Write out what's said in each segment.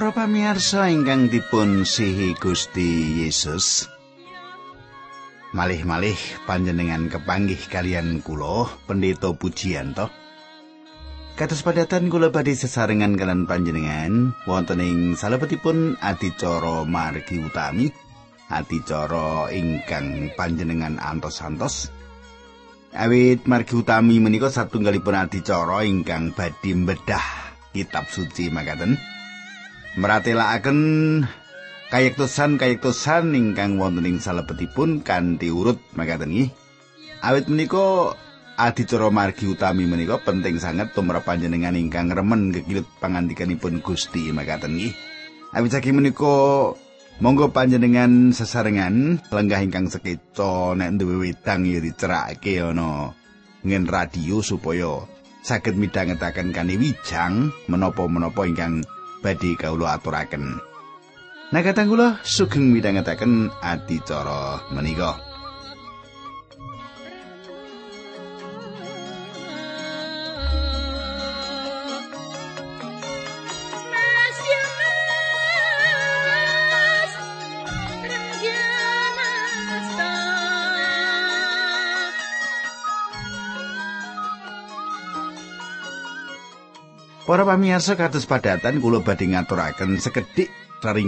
Para pamirsa ingkang dipun sihi Gusti Yesus. Malih-malih panjenengan kepanggih kalian kula pendeta pujian to. Kados padatan kula badhe sesarengan kalian panjenengan wonten ing salebetipun adicara margi utami adicara ingkang panjenengan antos-antos. Awit margi utami menika satunggalipun adicara ingkang badhe bedah kitab suci makaten. Meratelaken kayektosan-kayektosan ingkang wonten ing salebetipun kanthi urut makaten nggih. Awit menika adicara margi utami menika penting sanget tumrap panjenengan ingkang remen kekilut pangandikanipun Gusti makaten nggih. Awit saking menika monggo panjenengan sesarengan lenggah ingkang sekeca nek duwe wedang ya dicerakake ana ngen radio supaya saged midhangetaken kanthi wijang menapa-menapa ingkang badhe kawula aturaken. Nah kula sugeng midhangetaken adicara menika. Para pamirsa kados padatan kula badhe ngaturaken sekedhik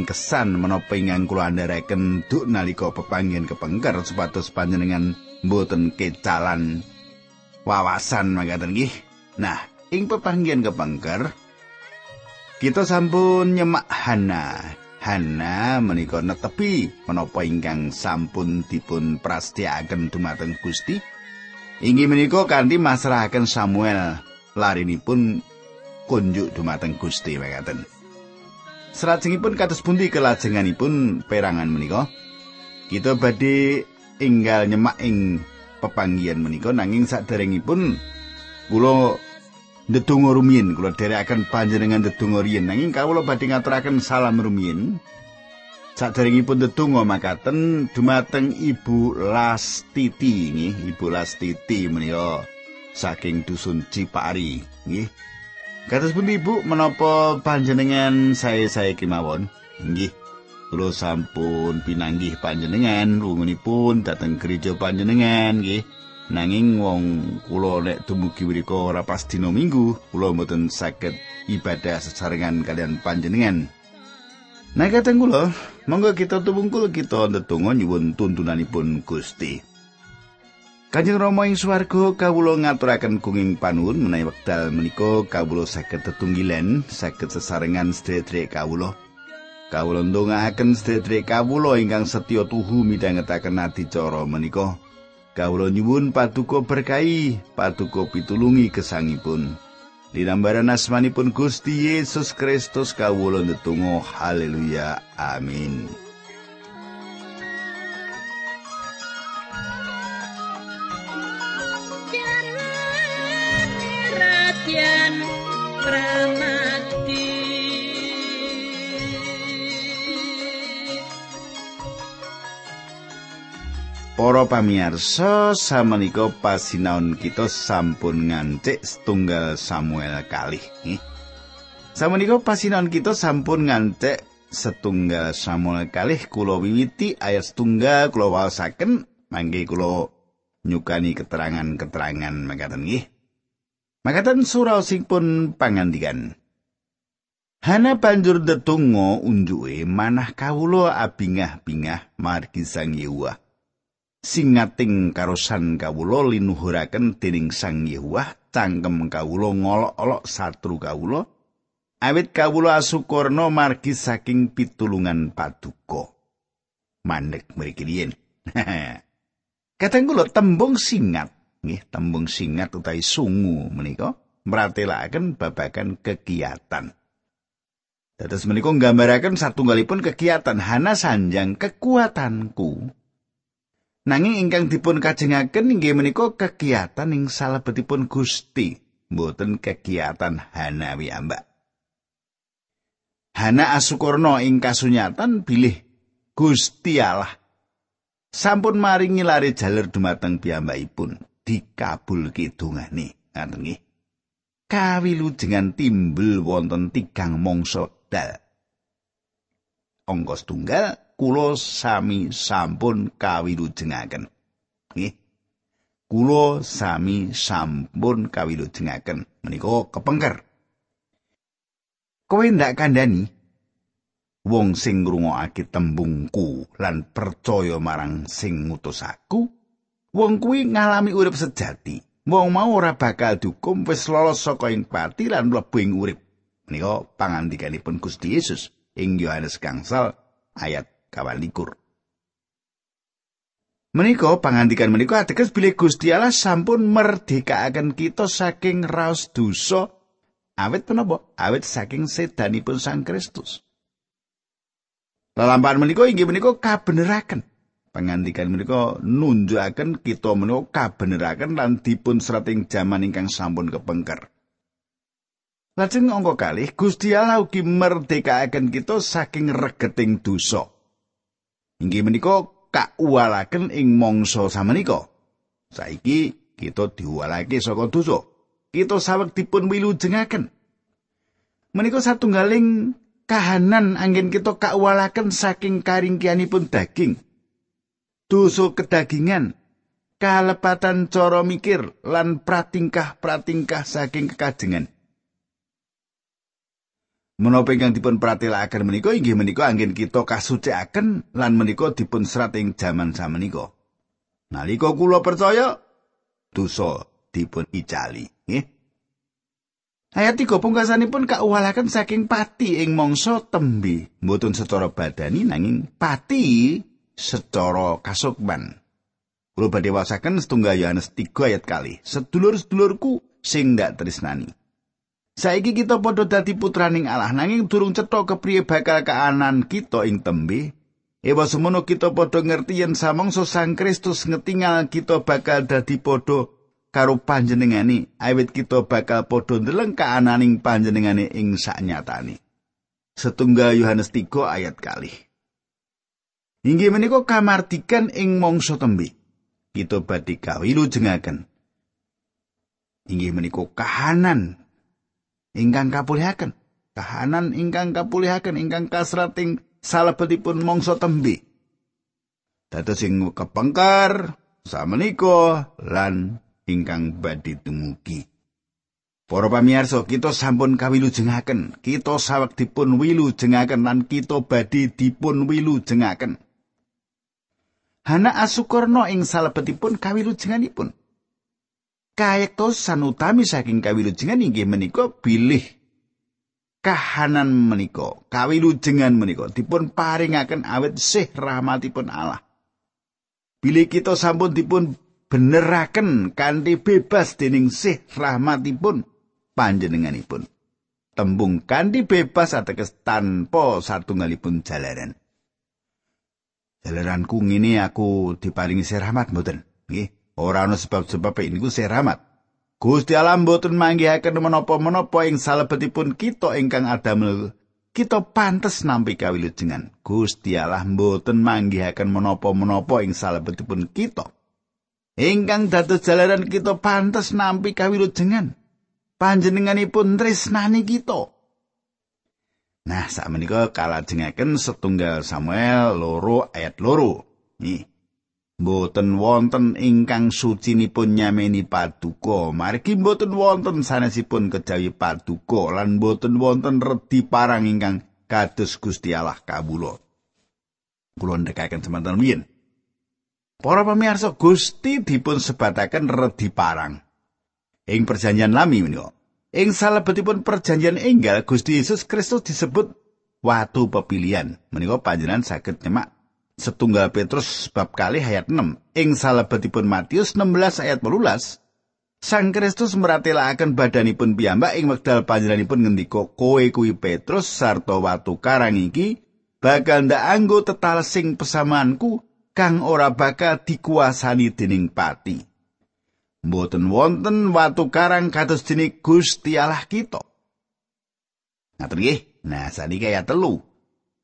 kesan menapa ingkang kula andharaken duk nalika pepanggen kepengker supados panjenengan mboten kecalan wawasan mangkaten nggih. Nah, ing pepanggen kepengker kita sampun nyemak Hana. Hana menika netepi menapa ingkang sampun dipun prastiaken dumateng Gusti. Inggih menika kanthi masrahaken Samuel larinipun kunjuk dumateng Gusti mekaten. Salajengipun kados pundi kelajenganipun perangan menika? Kita badhe enggal nyemak ing pepanggihan menika nanging saderengipun kula ndedonga rumiyin kula dherekaken panjenengan ndedonga riyin nanging kawula badhe ngaturaken salam rumiyin saderengipun ndedonga makaten dumateng Ibu Lastiti nggih Ibu Lastiti menika saking dusun Cipari nggih Kados pundi Bu menapa panjenengan saya-saya kemawon? Nggih. Kula sampun pinanggih panjenengan lungunipun dhateng gereja panjenengan nggih. Nanging wong kula nek dumugi mriku ora pas dina Minggu, kula mboten saged ibadah sesarengan kalian panjenengan. Nah kateng kula, monggo kita tumungkul kita ndedonga nyuwun tuntunanipun Gusti. Kanjeng Rama ing swarga kawula ngaturaken kenging panuwun menawi wekdal menika kawula saged tetunggilen saged sesarengan sedherek kawula. Kawula ndongaaken sedherek kawula ingkang setya tuhu midhangetaken adicara menika. Kawula nyuwun paduka berkahi, paduka pitulungi gesangipun. Dinambaran asmanipun Gusti Yesus Kristus kawula ndedonga haleluya amin. Para pamirsa, samenika pasinaon kita sampun ngancik setunggal Samuel kalih. Samenika pasinaon kita sampun ngancik setunggal Samuel kalih kula wiwiti ayat setunggal kula waosaken mangke kula nyukani keterangan-keterangan makaten nggih. Makaten suraosipun pangandikan. Hana banjur ndedonga unjuke manah kawula abingah-bingah margi Sang Yehuwa. Singating karosan kawula linuhuraken dening Sang Yehuwah cangkem kawula ngolok-olok satru kawula. Awit kawula asukurna margi saking pitulungan paduka. Mandek mriki riyen. Kadang kula tembung singat. Nggih tembung singat utawi sungu menika mratelaken babagan kegiatan. Dados menika nggambaraken satunggalipun kegiatan hana sanjang kekuatanku Nanging ingkang dipun kajengaken inggih menika kegiatan ing salebetipun Gusti, mboten kegiatan hanawi ambak. Hana asukurna ing kasunyatan bilih Gusti Allah. Sampun maringi lari jalur dumateng piyambakipun. Dikabulke dongane. Ngaten nggih. Kawilujengan timbul wonten tigang mangsa dal. Angka setunggal kula sami sampun kawilujengaken. Nggih. Kula sami sampun kawilujengaken menika kepengker. Kowe ndak kandhani wong sing ngrungokake tembungku lan percaya marang sing ngutus aku, wong kuwi ngalami urip sejati. Wong mau ora bakal dihukum wis lolos saka ing pati lan mlebu ing urip. Menika pangandikanipun Gusti Yesus ing Yohanes Gangsal ayat kawan likur. Menika pangandikan menika ateges bilih Gusti Allah sampun merdekaaken kita saking raos dosa awit menapa? Awit saking sedanipun Sang Kristus. Lalampahan menika inggih menika kabeneraken. Pangandikan menika nunjukaken kita menika kabeneraken lan dipun serating jaman ingkang sampun kepengker. Lajeng angka kalih Gusti Allah ugi merdekaaken kita saking regeting dosa. Inggih menika kauwalaken ing mangsa samenika. Saiki kita diuwalake saka dosa. Kita saweg dipun wilujengaken. Menika satunggaling kahanan angin kita kauwalaken saking karingkianipun daging. Dosa kedagingan, kalepatan cara mikir lan pratingkah-pratingkah saking kekajengan. Menapa ingkang dipun pratelakaken menika inggih menika anggen kita kasucikaken lan menika dipun serat ing jaman samenika. Nalika kula percaya dosa dipun icali, nggih. Ayat 3 pungkasanipun kauwalaken saking pati ing mangsa tembe, mboten secara badani nanging pati secara kasukman. Kula badhe wasaken setunggal Yohanes 3 ayat kali. Sedulur-sedulurku sing ndak tresnani. Saiki kita padha dadi putraning Allah nanging durung cetha kepriye bakal kaanan kita ing tembe. Ewa semono kita padha ngerti yen samangsa Sang Kristus ngetingal kita bakal dadi padha karo panjenengane awit kita bakal padha ndeleng kaananing panjenengane ing saknyatane. Setunggal Yohanes 3 ayat kali. Inggih menika kamardikan ing mangsa tembe. Kita badhe kawilujengaken. Inggih menika kahanan ingkang kapulihaken kahanan ingkang kapulihaken ingkang kasrating salebetipun mangsa tembe dados sing kepengkar samenika lan ingkang badhe dumugi Para pamirsa, kita sampun kawilujengaken, kita saweg dipun wilujengaken lan kita badhe dipun wilujengaken. Hana asukurna ing salebetipun kawilujenganipun. Kayektosan utami saking kawilujengan inggih menika bilih kahanan menika kawilujengan menika. Dipun paringaken awet sih rahmatipun Allah. Bilih kita sampun dipun beneraken kanthi bebas dening sih rahmatipun panjenenganipun. Tembung kanthi bebas ateges tanpa satunggalipun jalaran. Jalaranku ngene aku diparingi sih rahmat mboten? Nggih ora ana sebab-sebab niku seramat. Gusti Allah mboten manggihaken menapa-menapa ing salebetipun kita ingkang adamel kita pantes nampi kawilujengan. Gusti Allah mboten manggihaken menapa-menapa ing salebetipun kita. Ingkang dados jalaran kita pantes nampi kawilujengan. Panjenenganipun tresnani kita. Nah, saat menika kalajengaken setunggal Samuel loro ayat loro. Nih, Mboten wonten ingkang sucinipun nyameni paduka, margi mboten wonten sanesipun kejawi paduka lan mboten wonten redi parang ingkang kados Gusti Allah kawula. Kula ndekaken semanten wiyen. Para pamirsa Gusti dipun sebataken redi parang. Ing perjanjian lami menika, ing salebetipun perjanjian enggal Gusti Yesus Kristus disebut watu pepilihan. Menika panjenengan saged nyemak setunggal Petrus bab kali ayat 6 ing salebetipun Matius 16 ayat 18 Sang Kristus meratelaken badanipun piyambak ing wekdal panjenenganipun ngendika kowe kuwi Petrus sarta watu karang iki bakal ndak anggo tetalsing pesamanku kang ora bakal dikuasani dening pati. Mboten wonten watu karang kados dene Gusti Allah kita. Ngaten nggih. Nah, saniki ayat telu.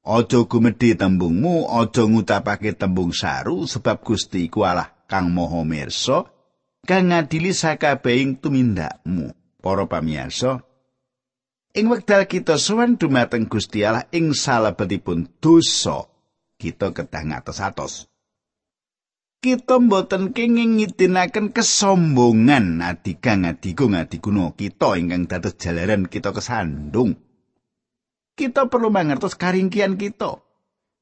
Aja gumedhe tembungmu, aja ngutapake tembung saru sebab Gusti iku Allah kang maha mirsa kang ngadili sakabehing tumindakmu. Para pamirsa, Ing wekdal kita sowan dumateng Gusti Allah ing salebetipun dosa, kita kedah ngatos-atos. Kita mboten kenging ngidinaken kesombongan adigang adigung adiguna kita ingkang dados jalaran kita kesandung. Kita perlu mangertos karingkian kita.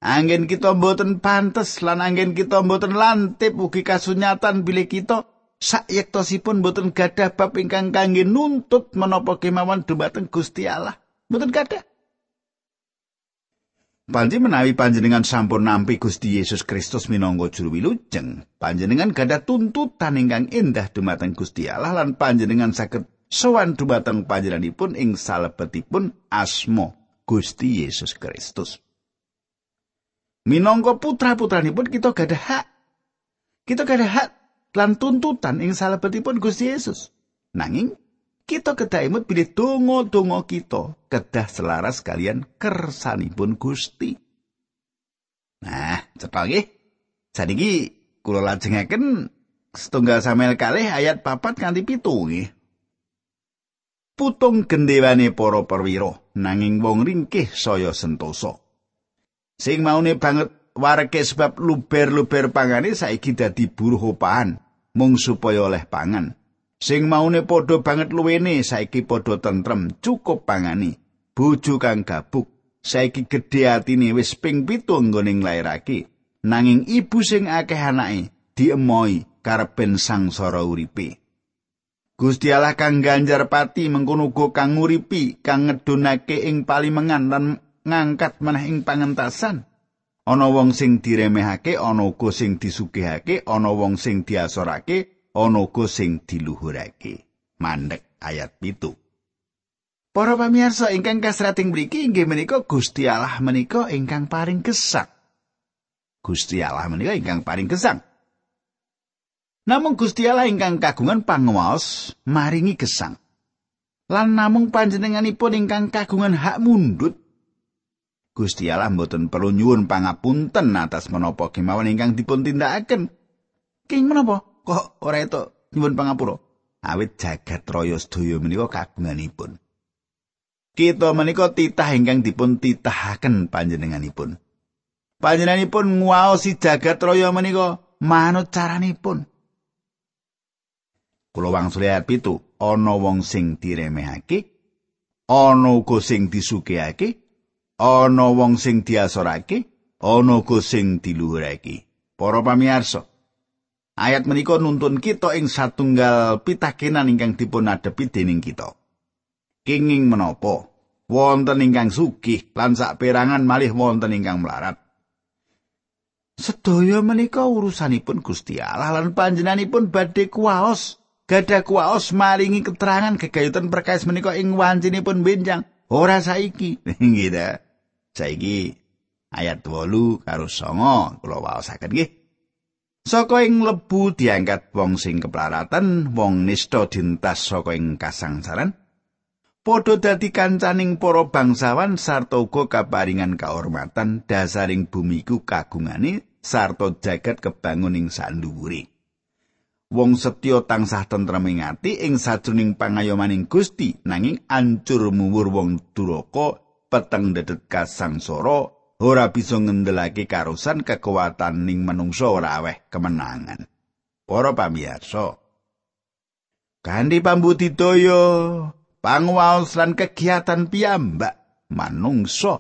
Angin kita mboten pantes lan angin kita mboten lantip ugi kasunyatan bilih kita sayektosipun boten gadah bab ingkang kangge nuntut menapa kemawon dumateng Gusti Allah. Boten gadah. Panji menawi panjenengan sampun nampi Gusti Yesus Kristus minangka juru wilujeng, panjenengan gadah tuntutan ingkang indah dumateng Gusti Allah lan panjenengan saged sowan dumateng panjenenganipun ing salebetipun asma Gusti Yesus Kristus. Minangka putra-putranipun kita gadah hak. Kita gadah hak lan tuntutan ing salebetipun Gusti Yesus. Nanging kita kedah imut bilih donga-donga kita kedah selaras kalian kersanipun Gusti. Nah, cepet nggih. Saniki kula lajengaken setunggal Samuel kalih ayat papat kanthi pitu nggih. Putung gendewane para perwira nanging wong ringkih saya sentosa. Sing maune banget warke sebab luber-luber pangane saiki dadi buruh opahan mung supaya oleh pangan. Sing maune padha banget luwene saiki padha tentrem, cukup pangani. Bojo kang gabuk, saiki gedhe atine wis ping pitu nggone nglairake. Nanging ibu sing akeh anake diemoi karepen sangsara uripe. Gusti Allah kang ganjar pati mengkono kang nguripi kang ngedunake ing palimengan lan ngangkat meneh ing pangentasan. ana wong sing diremehake ana uga sing disugihake ana wong sing diasorake ana uga sing diluhurake mandek ayat pitu Para pamirsa ingkang kasrating mriki inggih menika Gusti Allah menika ingkang paring gesang. Gusti Allah menika ingkang paring gesang. Namung Gusti Allah ingkang kagungan panguwas maringi gesang. Lan namung panjenenganipun ingkang kagungan hak mundut Gusti Allah mboten perlu nyuwun pangapunten atas menapa kemawon ingkang dipun tindakaken. King menapa? Kok ora itu nyuwun pangapura? Awit jagat raya sedaya menika kagunganipun. Kita menika titah ingkang dipun titahaken panjenenganipun. Panjenenganipun nguwaosi jagat raya menika manut caranipun. Kula wangsul ayat pitu, ana wong sing diremehake, ana uga sing disugihake, ana wong sing diasorake ana uga sing diluhurake. Para pamirsa ayat menika nuntun kita ing satunggal pitakenan ingkang dipun adepi dening kita. Kenging menapa? Wonten ingkang sugih lan saperangan malih wonten ingkang melarat. Sedaya menika urusanipun Gusti Allah lan panjenenganipun badhe kuwaos gadah kuwaos maringi keterangan gegayutan perkais menika ing wancinipun benjang ora saiki nggih Saiki ayat 8 karo 9 kula waosaken nggih. Saka ing lebu diangkat wong sing keplaratan, wong nista dintas saka ing kasangsaran. Padha dadi kancaning para bangsawan sarta uga kaparingan kahormatan dasaring bumiku kagungane sarta jagat kebangun ing sanduwure. Wong setya tansah tentrem ing ati ing sajroning pangayomaning Gusti nanging ancur muwur wong duraka peteng dedet kasangsara ora bisa ngendelake karusan kekuatan ning manungsa ora aweh kemenangan. Para pamirsa, kanthi pambudidaya, panguwaos lan kegiatan piyambak manungsa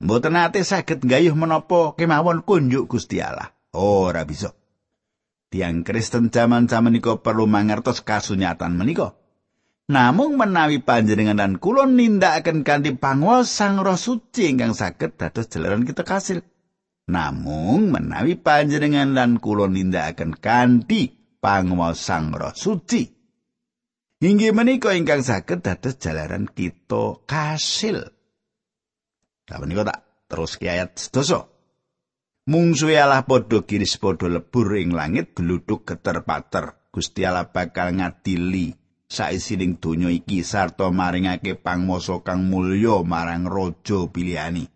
mboten ate saged nggayuh menapa kemawon kunjuk Gusti Allah. Ora bisa. Tiang Kristen zaman-zaman menika perlu mangertos kasunyatan menika. Namung menawi panjenengan dan kula nindakaken kanthi panguwas Sang Roh Suci ingkang saged dados jalaran kita kasil. Namung menawi panjenengan dan kula nindakaken kanthi panguwas Sang Roh Suci. Inggih menika ingkang saged dados jalaran kita kasil. Lah menika tak terus ki ayat sedoso. Mungsuhe Allah padha kiris padha lebur ing langit gluduk geter-pater. Gusti Allah bakal ngadili saisining donya iki sarta maringake pangmasa kang mulya marang raja pilihani.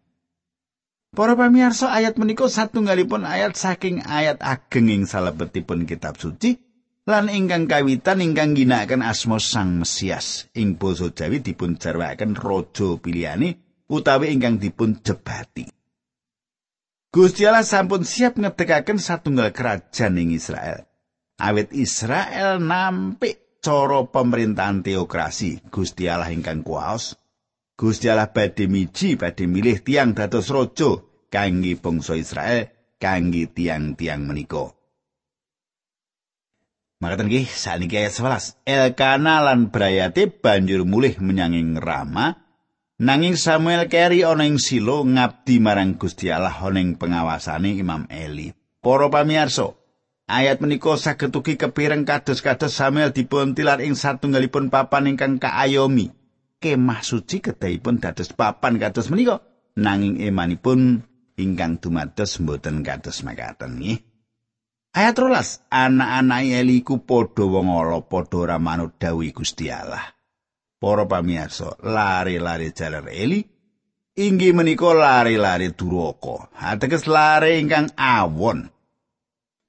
Para pamirsa ayat menika satunggalipun ayat saking ayat ageng ing salebetipun kitab suci lan ingkang kawitan ingkang ginakaken asma Sang Mesias ing basa Jawi dipun jarwakaken raja pilihane utawi ingkang dipun jebati. Gusti Allah sampun siap ngedekaken satunggal kerajaan ing Israel. Awit Israel nampik cara pemerintahan teokrasi Gusti Allah ingkang kuwaos. Gusti Allah badhe miji badhe milih tiang dados raja kangge bangsa Israel kangge tiang-tiang menika. Makaten nggih saniki ayat 11. Elkana lan Brayate banjur mulih menyang Rama nanging Samuel keri ana ing Silo ngabdi marang Gusti Allah ana ing pengawasane Imam Eli. Para pamirsa, ayat menika saged ugi kepireng kados-kados Samuel dipun tilar ing satunggalipun papan ingkang kaayomi. Kemah suci kedahipun dados papan kados menika nanging emanipun ingkang dumados mboten kados makaten nggih. Ayat rolas, anak-anak Eli ku padha wong ala padha ora manut dawuh Gusti Allah. Para pamirsa, lari-lari jaler Eli inggih menika lari-lari duraka. Ateges lari ingkang awon.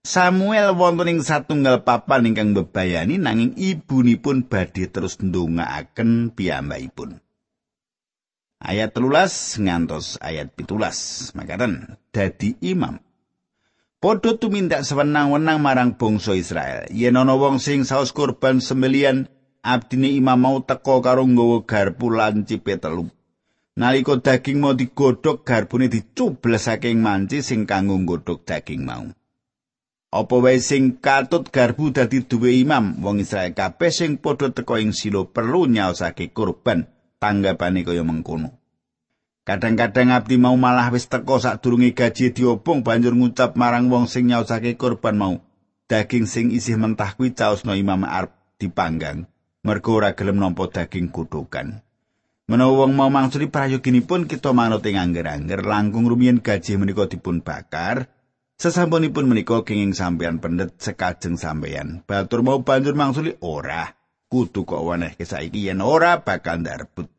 Samuel wonten ing satunggal papan ingkang bebayani nanging ibunipun badhe terus ndongaaken piyambakipun. Ayat 13 ngantos ayat 17. Makaten dadi imam Padha tumindak sewenang-wenang marang bangsa Israel. Yen ana wong sing saos kurban sembelian, abdine imam mau teka karo nggawa garpu lan cipe telu. Nalika daging mau digodhog, garbune dicubles saking manci sing kanggo nggodhog daging mau. Apa wae sing katut garbu dadi duwe imam, wong Israel kabeh sing padha teka ing silo perlu nyaosake kurban, tanggapane kaya mengkono. Kadang-kadang abdi mau malah wis teko sadurunge gaji diobong banjur ngucap marang wong sing nyausake korban mau. Daging sing isih mentah kuwi caosno imam arep dipanggang. Mergo ora gelem nampa daging kutukan. Menawa wong mau mangsuli prayoginipun kita manut ing angger-angger langkung rumiyin gaji menika dipun bakar. Sesampunipun menika kenging sampeyan pendet sekajeng sampeyan. Batur mau banjur mangsuli ora. Kudu kok weneh saiki yen ora bakal ndarbut.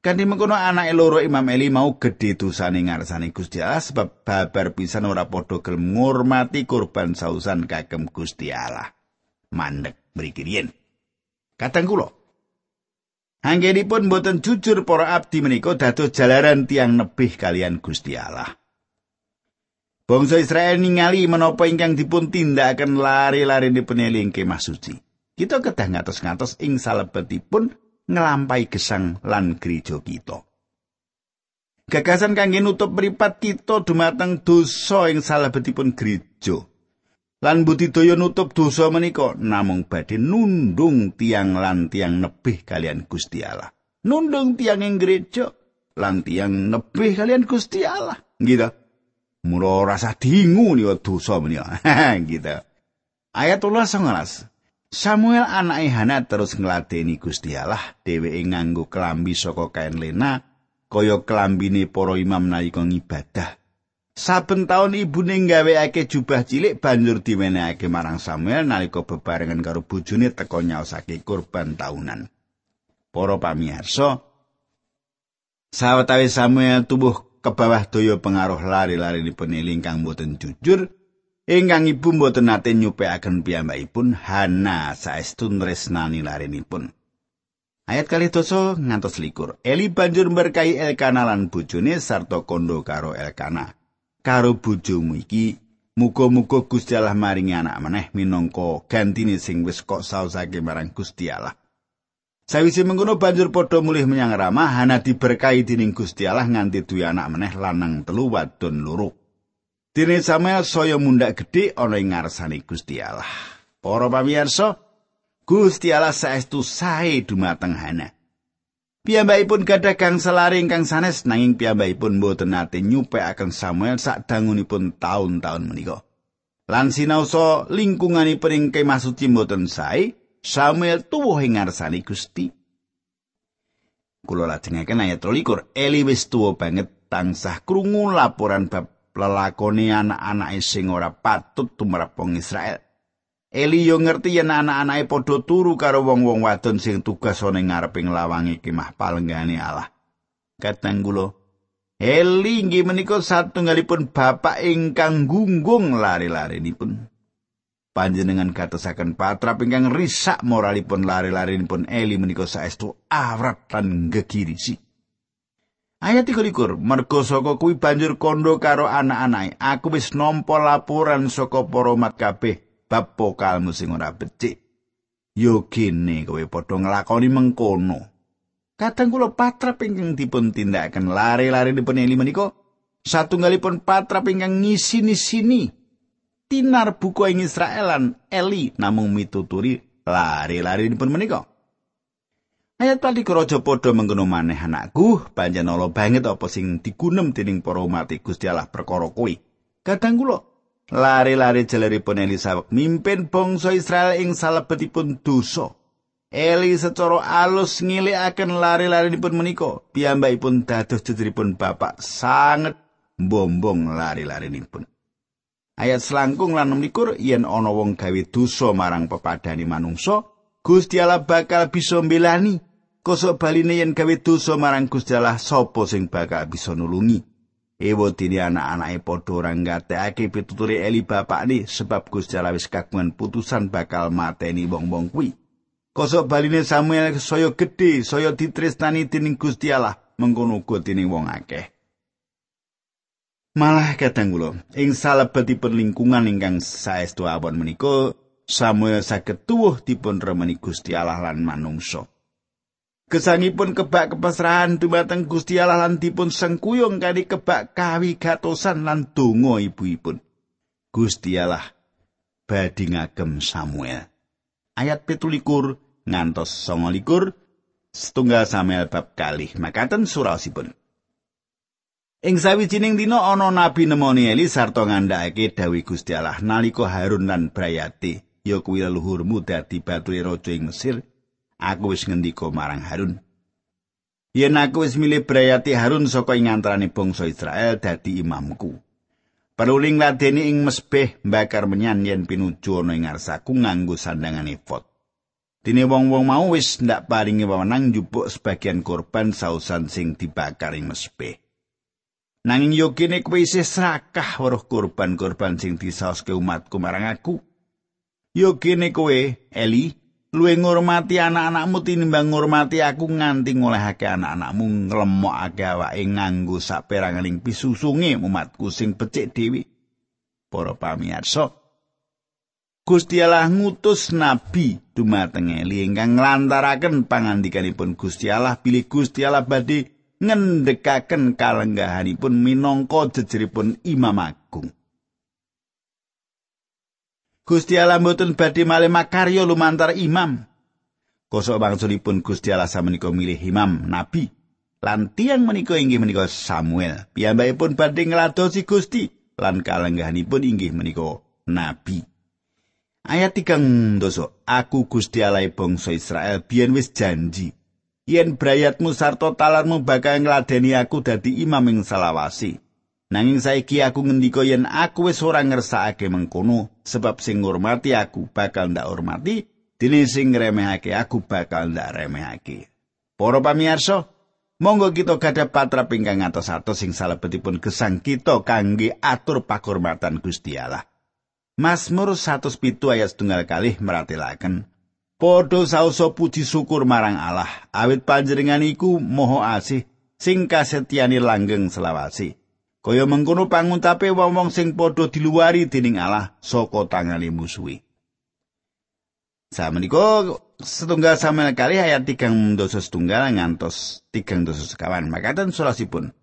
Kanthi mengkono anake loro Imam Eli mau gedhe dosane ngarsane Gusti Allah sebab babar pisan ora padha gelem ngurmati kurban sausan kagem Gusti Allah. Mandek mriki riyen. Kadang kula Anggenipun boten jujur para abdi menika dados jalaran tiang nebih kalian Gusti Allah. Bangsa Israel ningali menapa ingkang dipun tindakaken lari-lari dipun eling kemah suci. Kita kedah ngatos-ngatos ing salebetipun ngelampai gesang lan gereja kita. Gagasan kangge nutup mripat kita dumateng dosa ing salebetipun gereja. Lan budidaya nutup dosa menika namung badhe nundung tiang lan tiang nebih kalian Gusti Allah. Nundung tiang ing gereja lan tiang nebih kalian Gusti Allah. Gitu. Mula rasa dingu nih dosa menika. gitu. Ayat 19. Samuel anake Hana terus ngladeni Gusti Allah dheweke nganggo kelambi saka kain lena kaya kelambine para imam nalika ngibadah. Saben taun ibune nggaweake jubah cilik banjur diwenehake marang Samuel nalika bebarengan karo bojone teka nyaosake kurban taunan. Para pamirsa, sawetawis Samuel tubuh ke bawah daya pengaruh lari-lari dipun ingkang boten jujur, ingkang ibu mboten nate nyupekaken piyambakipun Hana saestu tresnani larenipun. Ayat kali doso ngantos likur. Eli banjur berkahi Elkana lan bojone sarta kondo karo Elkana. Karo bojomu iki muga-muga Gusti Allah maringi anak meneh minangka gantine sing wis kok sausake marang Gusti Allah. Sawise mengkono banjur padha mulih menyang Rama, Hana diberkahi dening Gusti Allah nganti duwe anak meneh lanang telu wadon loro. Dene Samuel saya mundak gedhe ana ing ngarsane Gusti Allah. Para pamirsa, Gusti Allah saestu sae dumateng Hana. Piyambakipun gadah kang selari ingkang sanes nanging piyambakipun mboten nate nyupekaken Samuel sak dangunipun taun-taun menika. Lan sinaosa lingkunganipun ing kemah suci mboten sae, Samuel tuwuh ing ngarsane Gusti. Kula lajengaken ayat 23, Eli wis tuwa banget tansah krungu laporan bab lelakone anak-anake sing ora patut tumrap wong Israel. Eli yo ngerti yen anak-anake padha turu karo wong-wong wadon sing tugas ana ngareping lawange kemah palenggane Allah. Kateng kula Eli inggih menika satunggalipun bapak ingkang gunggung lari-larinipun. panjenengan gatosaken patrap ingkang risak moralipun lari-larinipun Eli menika saestu awrat lan gegirisi. Ayat 23, mergo saka kuwi banjur kondo karo anak-anake, aku wis nampa laporan saka para umat kabeh bab pokalmu sing ora becik. Yo kene kowe padha nglakoni mengkono. Kadang kula patrap ingkang dipun tindakaken lari-lari dipun Eli menika satunggalipun patrap ingkang ngisi-sini tinar buku ing Israelan Eli namung mituturi lari-lari dipun menika. Ayat pali raja padha mengkono maneh anakku, panjen ala banget apa sing digunem dening para umat Gusti Allah perkara kuwi. Kadang kula lari-lari jeleripun Elisabet mimpin bangsa Israel ing salebetipun dosa. Eli secara alus ngilikaken lari-lari dipun menika, piyambakipun dados jejeripun bapak sanget bombong lari-lari dipun. Ayat selangkung lan melikur yen ana wong gawe dosa marang pepadani manungsa, Gusti Allah bakal bisa mbelani Kosok baline yen gawe dosa marang Gusti Allah sapa sing bakal bisa nulungi. Ewo dini anak-anake padha ora ngatekake pituture Eli bapakne sebab Gusti Allah wis kagungan putusan bakal mateni wong-wong kuwi. Kosok baline Samuel saya gedhe, saya ditresnani dening Gusti Allah, mengkono uga dening wong akeh. Malah kadang kula, ing salebetipun lingkungan ingkang saestu awon menika, Samuel saged tuwuh dipun remeni Gusti Allah lan manungsa. Gesangipun kebak kepasrahan dumateng Gusti Allah lan dipun sengkuyung kali kebak kawigatosan lan donga ibu-ibun. Gusti Allah badhe ngagem Samuel. Ayat 17 ngantos 29 setunggal Samuel bab kalih makaten surasipun. Ing sawijining dina ana nabi nemoni Eli sarta ngandhakake dawuh Gusti Allah nalika Harun lan Brayati ya kuwi leluhurmu dadi batu raja ing Mesir aku wis ngendika marang Harun. Yen aku wis milih Brayati Harun saka ing antarané bangsa Israel dadi imamku. Peruling ladeni ing mesbeh bakar menyan yen pinuju ana ing ngarsaku nganggo sandangan efod. Dene wong-wong mau wis ndak paringi wewenang njupuk sebagian korban sausan sing dibakar ing mesbeh. Nanging yo kene kowe isih serakah weruh korban-korban sing disaoske umatku marang aku. Yo kene kowe, Eli, luwih ngurmati anak-anakmu tinimbang ngurmati aku nganti ngolehake anak-anakmu nglemokake awake nganggo saperanganing pisusunge umatku sing becik dewi. Para pamirsa, Gusti Allah ngutus nabi dumateng Eli ingkang nglantaraken pangandikanipun Gusti Allah bilih Gusti Allah badhe ngendhekaken kalenggahanipun minangka jejeripun Imam Agung. Gusti Allah mboten badhe malih makarya lumantar imam. Kosok bangsulipun Gusti Allah samenika milih imam nabi. Lan tiang menika inggih menika Samuel. Piyambakipun badhe ngladosi Gusti lan kalenggahanipun inggih menika nabi. Ayat tigang doso, aku Gusti Allah bangsa Israel biyen wis janji. Yen brayatmu sarta talarmu bakal ngladeni aku dadi imam ing salawasi. Nanging saiki aku ngendika yen aku wis ora ngersakake mengkono sebab sing ngurmati aku bakal ndak hormati, dene sing ngremehake aku bakal ndak remehake. Para pamirsa, monggo kita gadah patra pingkang atos-atos sing salebetipun gesang kita kangge atur pakurmatan Gusti Allah. Mazmur 107 ayat setunggal kalih meratelaken Podho sausa puji syukur marang Allah awit panjenengan iku moho asih sing kasetyani langgeng selawasi. Kaya mengkono panguntape wong-wong sing padha diluwari dening Allah saka tangane musuhi. Samenika setunggal sampeyan kali ayat tigang dosa setunggal ngantos tigang dosa sekawan. Makaten surasipun.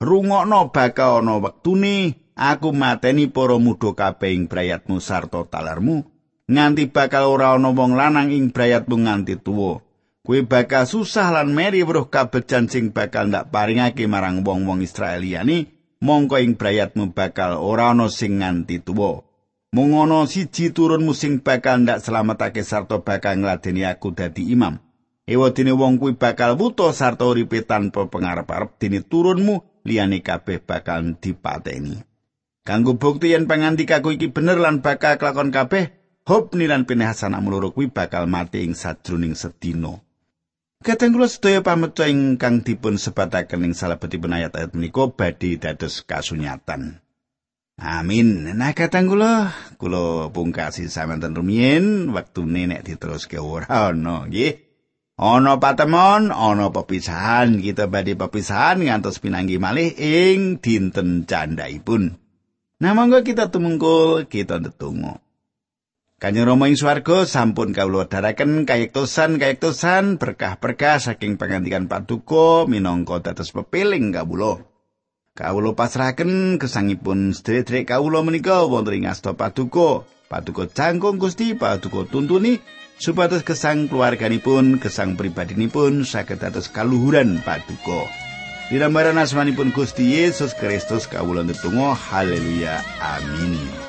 Rungokno bakal ana wektune aku mateni para muda kabeh ing brayatmu sarta talarmu nganti bakal ora ana wong lanang ing brayatmu nganti tuwa. Kuwi bakal susah lan meri weruh kabejan sing bakal ndak paringake marang wong-wong Israeliani mongko ing brayatmu bakal ora ana sing nganti tuwa. Mung ana siji turunmu sing bakal ndak slametake sarta bakal ngladeni aku dadi imam. Ewadene wong kuwi bakal buta sarta uripe tanpa pangarep-arep dene turunmu liyane kabeh bakal dipateni. Kanggo bukti yen pangandikaku iki bener lan bakal kelakon kabeh, Hopni lan Pinehas anakmu loro kuwi bakal mati ing sajroning sedina. Kateng kula sedaya pameca ingkang dipun sebataken ing salebetipun ayat-ayat menika badhe dados kasunyatan. Amin. Nah katang kula, kula pungkasi samanten rumiyin wektune nek diteruske ora ana nggih. Ana patemon, ana pepisahan, kita badhe pepisahan ngantos pinanggi malih ing dinten candhaipun. Nah monggo kita tumungkul, kita ndedonga. Kanjeng Rama ing swarga sampun kawula daraken kayektosan kayektosan berkah-berkah saking pangandikan Paduka minangka dados pepiling kawula. Kawula pasrahaken gesangipun sedherek kawula menika wonten ing asta Paduka. Paduka jangkung Gusti, Paduka tuntuni supados gesang keluarganipun, gesang pribadinipun saged dados kaluhuran Paduka. Dinambaran asmanipun Gusti Yesus Kristus kawula ndedonga haleluya amin